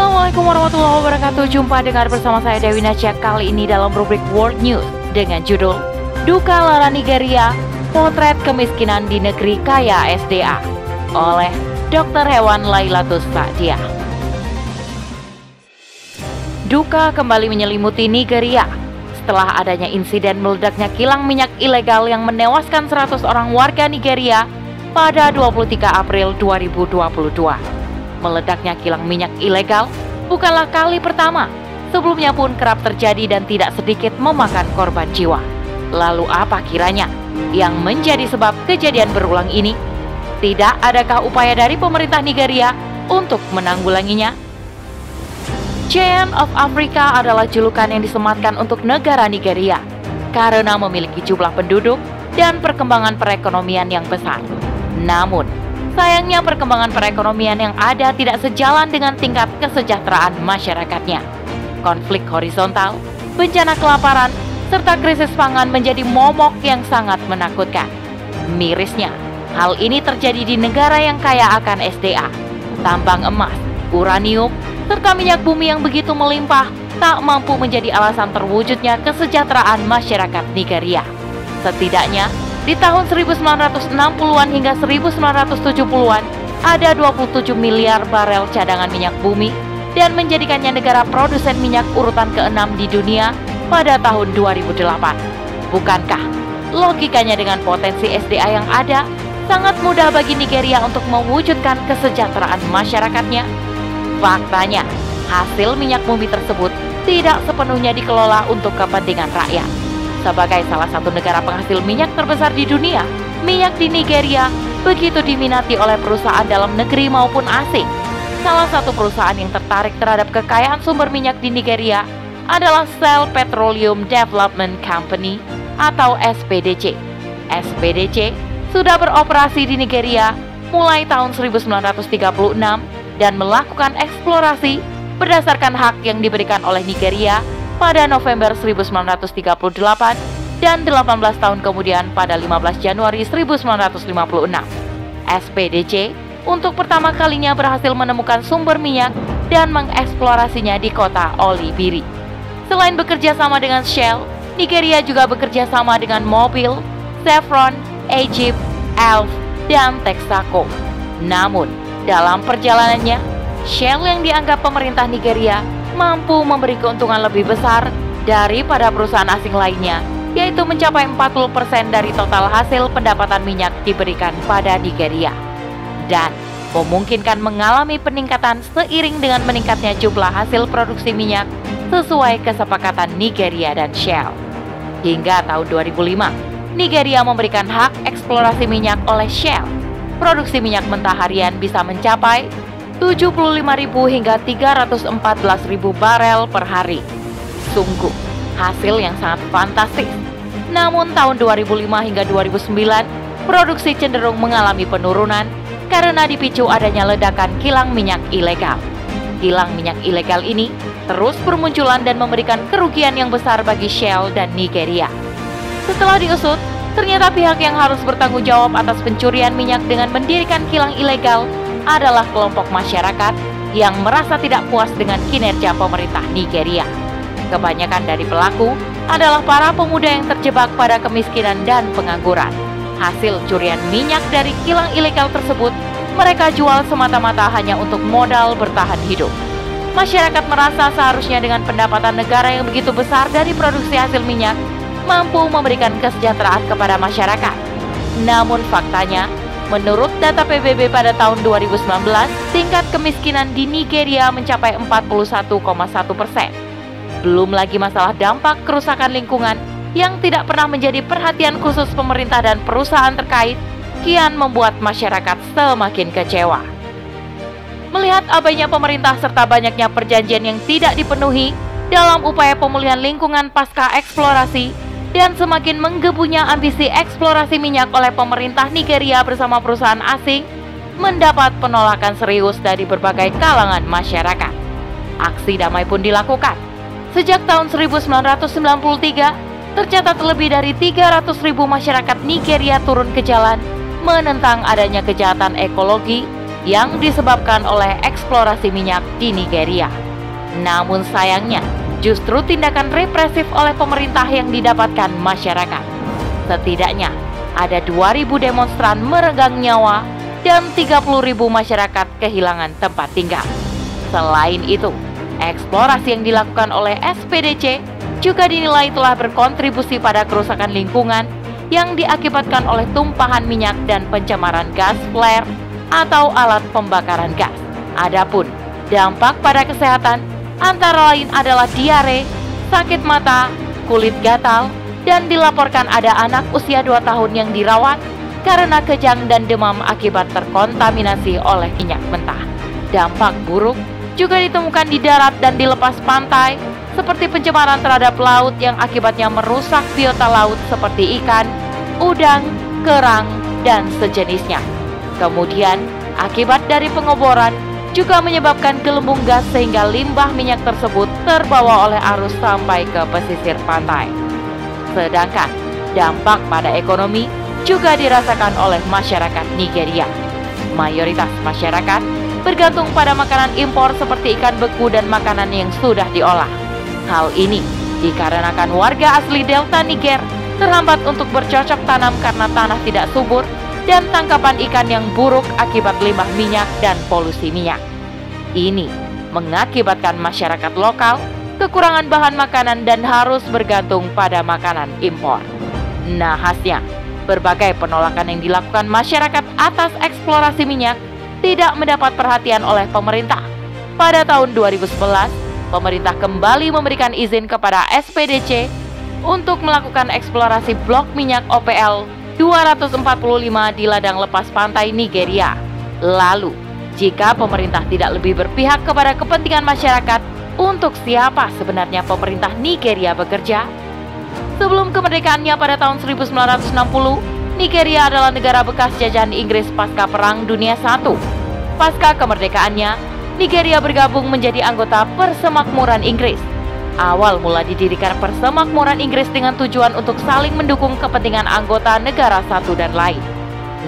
Assalamualaikum warahmatullahi wabarakatuh Jumpa dengan bersama saya Dewi Nasya Kali ini dalam rubrik World News Dengan judul Duka Lara Nigeria Potret Kemiskinan di Negeri Kaya SDA Oleh Dr. Hewan Lailatus Sa'dia Duka kembali menyelimuti Nigeria setelah adanya insiden meledaknya kilang minyak ilegal yang menewaskan 100 orang warga Nigeria pada 23 April 2022. Meledaknya kilang minyak ilegal bukanlah kali pertama. Sebelumnya pun kerap terjadi dan tidak sedikit memakan korban jiwa. Lalu apa kiranya yang menjadi sebab kejadian berulang ini? Tidak adakah upaya dari pemerintah Nigeria untuk menanggulanginya? Giant of Africa adalah julukan yang disematkan untuk negara Nigeria karena memiliki jumlah penduduk dan perkembangan perekonomian yang besar. Namun, sayangnya perkembangan perekonomian yang ada tidak sejalan dengan tingkat kesejahteraan masyarakatnya. Konflik horizontal, bencana kelaparan, serta krisis pangan menjadi momok yang sangat menakutkan. Mirisnya, hal ini terjadi di negara yang kaya akan SDA, tambang emas, uranium, serta minyak bumi yang begitu melimpah tak mampu menjadi alasan terwujudnya kesejahteraan masyarakat Nigeria. Setidaknya, di tahun 1960-an hingga 1970-an, ada 27 miliar barel cadangan minyak bumi dan menjadikannya negara produsen minyak urutan ke-6 di dunia pada tahun 2008. Bukankah logikanya dengan potensi SDA yang ada, sangat mudah bagi Nigeria untuk mewujudkan kesejahteraan masyarakatnya? Faktanya, hasil minyak bumi tersebut tidak sepenuhnya dikelola untuk kepentingan rakyat. Sebagai salah satu negara penghasil minyak terbesar di dunia, minyak di Nigeria begitu diminati oleh perusahaan dalam negeri maupun asing. Salah satu perusahaan yang tertarik terhadap kekayaan sumber minyak di Nigeria adalah Shell Petroleum Development Company atau SPDC. SPDC sudah beroperasi di Nigeria mulai tahun 1936 dan melakukan eksplorasi berdasarkan hak yang diberikan oleh Nigeria pada November 1938 dan 18 tahun kemudian pada 15 Januari 1956. SPDC untuk pertama kalinya berhasil menemukan sumber minyak dan mengeksplorasinya di kota Olibiri. Selain bekerja sama dengan Shell, Nigeria juga bekerja sama dengan Mobil, Chevron, Egypt, Elf, dan Texaco. Namun, dalam perjalanannya, Shell yang dianggap pemerintah Nigeria mampu memberi keuntungan lebih besar daripada perusahaan asing lainnya, yaitu mencapai 40% dari total hasil pendapatan minyak diberikan pada Nigeria. Dan memungkinkan mengalami peningkatan seiring dengan meningkatnya jumlah hasil produksi minyak sesuai kesepakatan Nigeria dan Shell. Hingga tahun 2005, Nigeria memberikan hak eksplorasi minyak oleh Shell produksi minyak mentah harian bisa mencapai 75.000 hingga 314.000 barel per hari. Sungguh, hasil yang sangat fantastis. Namun tahun 2005 hingga 2009, produksi cenderung mengalami penurunan karena dipicu adanya ledakan kilang minyak ilegal. Kilang minyak ilegal ini terus bermunculan dan memberikan kerugian yang besar bagi Shell dan Nigeria. Setelah diusut, Ternyata pihak yang harus bertanggung jawab atas pencurian minyak dengan mendirikan kilang ilegal adalah kelompok masyarakat yang merasa tidak puas dengan kinerja pemerintah Nigeria. Kebanyakan dari pelaku adalah para pemuda yang terjebak pada kemiskinan dan pengangguran. Hasil curian minyak dari kilang ilegal tersebut mereka jual semata-mata hanya untuk modal bertahan hidup. Masyarakat merasa seharusnya dengan pendapatan negara yang begitu besar dari produksi hasil minyak, mampu memberikan kesejahteraan kepada masyarakat. Namun faktanya, menurut data PBB pada tahun 2019, tingkat kemiskinan di Nigeria mencapai 41,1 persen. Belum lagi masalah dampak kerusakan lingkungan yang tidak pernah menjadi perhatian khusus pemerintah dan perusahaan terkait, kian membuat masyarakat semakin kecewa. Melihat abainya pemerintah serta banyaknya perjanjian yang tidak dipenuhi dalam upaya pemulihan lingkungan pasca eksplorasi, dan semakin menggebunya ambisi eksplorasi minyak oleh pemerintah Nigeria bersama perusahaan asing mendapat penolakan serius dari berbagai kalangan masyarakat. Aksi damai pun dilakukan. Sejak tahun 1993, tercatat lebih dari 300 ribu masyarakat Nigeria turun ke jalan menentang adanya kejahatan ekologi yang disebabkan oleh eksplorasi minyak di Nigeria. Namun sayangnya, justru tindakan represif oleh pemerintah yang didapatkan masyarakat. Setidaknya ada 2.000 demonstran meregang nyawa dan 30.000 masyarakat kehilangan tempat tinggal. Selain itu, eksplorasi yang dilakukan oleh SPDC juga dinilai telah berkontribusi pada kerusakan lingkungan yang diakibatkan oleh tumpahan minyak dan pencemaran gas flare atau alat pembakaran gas. Adapun dampak pada kesehatan antara lain adalah diare, sakit mata, kulit gatal, dan dilaporkan ada anak usia 2 tahun yang dirawat karena kejang dan demam akibat terkontaminasi oleh minyak mentah. Dampak buruk juga ditemukan di darat dan di lepas pantai seperti pencemaran terhadap laut yang akibatnya merusak biota laut seperti ikan, udang, kerang, dan sejenisnya. Kemudian, akibat dari pengoboran juga menyebabkan gelembung gas sehingga limbah minyak tersebut terbawa oleh arus sampai ke pesisir pantai. Sedangkan dampak pada ekonomi juga dirasakan oleh masyarakat Nigeria. Mayoritas masyarakat bergantung pada makanan impor seperti ikan beku dan makanan yang sudah diolah. Hal ini dikarenakan warga asli Delta Niger terhambat untuk bercocok tanam karena tanah tidak subur, dan tangkapan ikan yang buruk akibat limbah minyak dan polusi minyak. Ini mengakibatkan masyarakat lokal kekurangan bahan makanan dan harus bergantung pada makanan impor. Nahasnya, berbagai penolakan yang dilakukan masyarakat atas eksplorasi minyak tidak mendapat perhatian oleh pemerintah. Pada tahun 2011, pemerintah kembali memberikan izin kepada SPDC untuk melakukan eksplorasi blok minyak OPL 245 di ladang lepas pantai Nigeria. Lalu, jika pemerintah tidak lebih berpihak kepada kepentingan masyarakat, untuk siapa sebenarnya pemerintah Nigeria bekerja? Sebelum kemerdekaannya pada tahun 1960, Nigeria adalah negara bekas jajahan Inggris pasca Perang Dunia I. Pasca kemerdekaannya, Nigeria bergabung menjadi anggota Persemakmuran Inggris awal mula didirikan persemakmuran Inggris dengan tujuan untuk saling mendukung kepentingan anggota negara satu dan lain.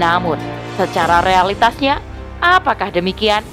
Namun, secara realitasnya, apakah demikian?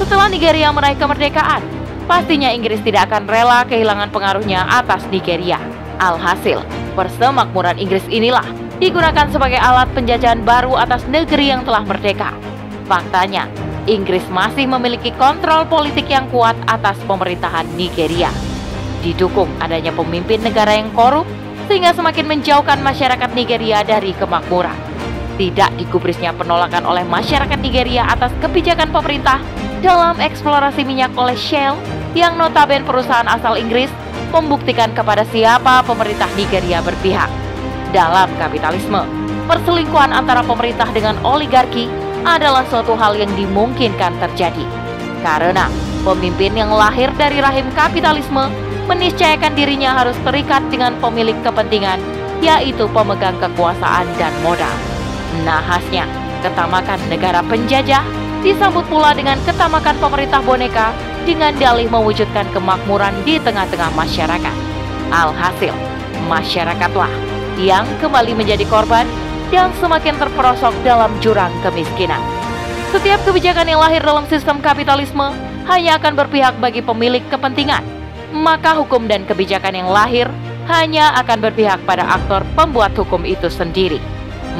Setelah Nigeria meraih kemerdekaan, pastinya Inggris tidak akan rela kehilangan pengaruhnya atas Nigeria. Alhasil, persemakmuran Inggris inilah digunakan sebagai alat penjajahan baru atas negeri yang telah merdeka. Faktanya, Inggris masih memiliki kontrol politik yang kuat atas pemerintahan Nigeria didukung adanya pemimpin negara yang korup sehingga semakin menjauhkan masyarakat Nigeria dari kemakmuran. Tidak digubrisnya penolakan oleh masyarakat Nigeria atas kebijakan pemerintah dalam eksplorasi minyak oleh Shell yang notaben perusahaan asal Inggris membuktikan kepada siapa pemerintah Nigeria berpihak. Dalam kapitalisme, perselingkuhan antara pemerintah dengan oligarki adalah suatu hal yang dimungkinkan terjadi. Karena pemimpin yang lahir dari rahim kapitalisme meniscayakan dirinya harus terikat dengan pemilik kepentingan, yaitu pemegang kekuasaan dan modal. Nahasnya, ketamakan negara penjajah disambut pula dengan ketamakan pemerintah boneka dengan dalih mewujudkan kemakmuran di tengah-tengah masyarakat. Alhasil, masyarakatlah yang kembali menjadi korban dan semakin terperosok dalam jurang kemiskinan. Setiap kebijakan yang lahir dalam sistem kapitalisme hanya akan berpihak bagi pemilik kepentingan maka hukum dan kebijakan yang lahir hanya akan berpihak pada aktor pembuat hukum itu sendiri.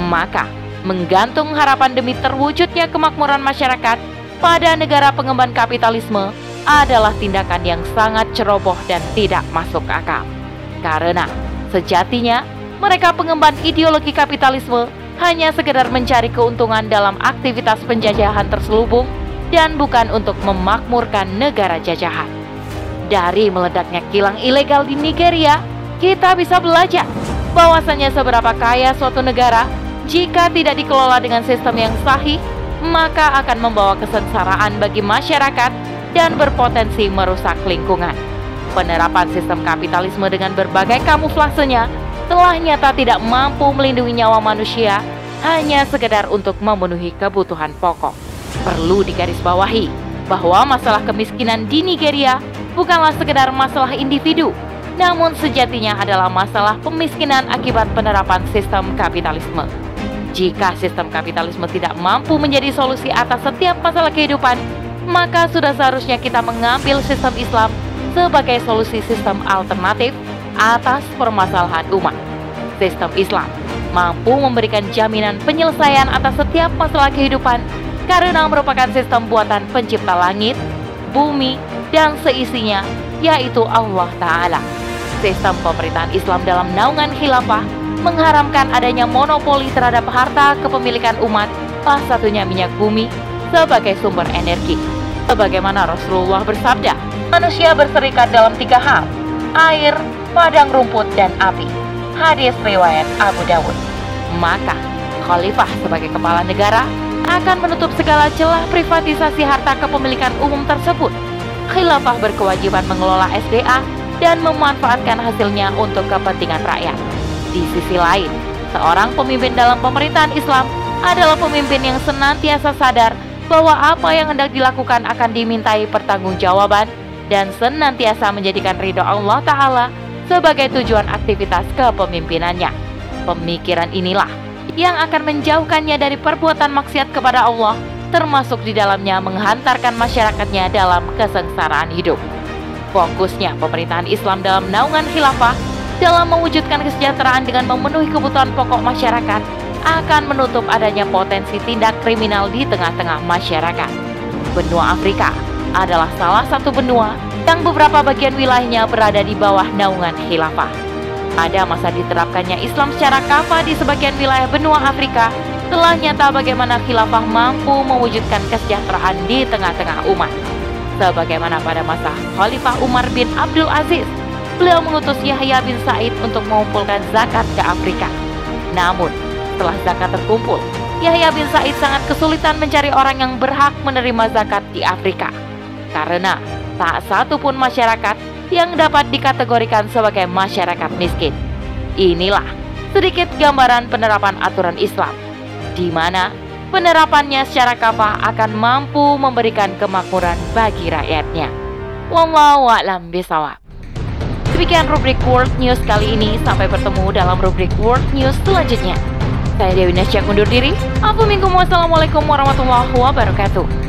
Maka, menggantung harapan demi terwujudnya kemakmuran masyarakat pada negara pengemban kapitalisme adalah tindakan yang sangat ceroboh dan tidak masuk akal. Karena sejatinya mereka pengemban ideologi kapitalisme hanya sekedar mencari keuntungan dalam aktivitas penjajahan terselubung dan bukan untuk memakmurkan negara jajahan. Dari meledaknya kilang ilegal di Nigeria, kita bisa belajar bahwasanya seberapa kaya suatu negara jika tidak dikelola dengan sistem yang sahih, maka akan membawa kesengsaraan bagi masyarakat dan berpotensi merusak lingkungan. Penerapan sistem kapitalisme dengan berbagai kamuflasenya telah nyata tidak mampu melindungi nyawa manusia hanya sekedar untuk memenuhi kebutuhan pokok. Perlu digarisbawahi bahwa masalah kemiskinan di Nigeria bukanlah sekedar masalah individu, namun sejatinya adalah masalah pemiskinan akibat penerapan sistem kapitalisme. Jika sistem kapitalisme tidak mampu menjadi solusi atas setiap masalah kehidupan, maka sudah seharusnya kita mengambil sistem Islam sebagai solusi sistem alternatif atas permasalahan umat. Sistem Islam mampu memberikan jaminan penyelesaian atas setiap masalah kehidupan karena merupakan sistem buatan pencipta langit, bumi, dan seisinya, yaitu Allah Ta'ala. Sistem pemerintahan Islam dalam naungan khilafah mengharamkan adanya monopoli terhadap harta kepemilikan umat, salah satunya minyak bumi, sebagai sumber energi. Sebagaimana Rasulullah bersabda, manusia berserikat dalam tiga hal, air, padang rumput, dan api. Hadis riwayat Abu Dawud. Maka, khalifah sebagai kepala negara akan menutup segala celah privatisasi harta kepemilikan umum tersebut. Khilafah berkewajiban mengelola SDA dan memanfaatkan hasilnya untuk kepentingan rakyat. Di sisi lain, seorang pemimpin dalam pemerintahan Islam adalah pemimpin yang senantiasa sadar bahwa apa yang hendak dilakukan akan dimintai pertanggungjawaban dan senantiasa menjadikan ridho Allah Ta'ala sebagai tujuan aktivitas kepemimpinannya. Pemikiran inilah yang akan menjauhkannya dari perbuatan maksiat kepada Allah, termasuk di dalamnya menghantarkan masyarakatnya dalam kesengsaraan hidup. Fokusnya pemerintahan Islam dalam naungan khilafah dalam mewujudkan kesejahteraan dengan memenuhi kebutuhan pokok masyarakat akan menutup adanya potensi tindak kriminal di tengah-tengah masyarakat. Benua Afrika adalah salah satu benua yang beberapa bagian wilayahnya berada di bawah naungan khilafah. Pada masa diterapkannya Islam secara kafah di sebagian wilayah benua Afrika, telah nyata bagaimana khilafah mampu mewujudkan kesejahteraan di tengah-tengah umat. Sebagaimana pada masa Khalifah Umar bin Abdul Aziz, beliau mengutus Yahya bin Said untuk mengumpulkan zakat ke Afrika. Namun, setelah zakat terkumpul, Yahya bin Said sangat kesulitan mencari orang yang berhak menerima zakat di Afrika. Karena tak satu pun masyarakat yang dapat dikategorikan sebagai masyarakat miskin. Inilah sedikit gambaran penerapan aturan Islam, di mana penerapannya secara kafah akan mampu memberikan kemakmuran bagi rakyatnya. Wallahu a'lam bishawab. Demikian rubrik World News kali ini. Sampai bertemu dalam rubrik World News selanjutnya. Saya Dewi Nasya undur diri. Assalamualaikum warahmatullahi wabarakatuh.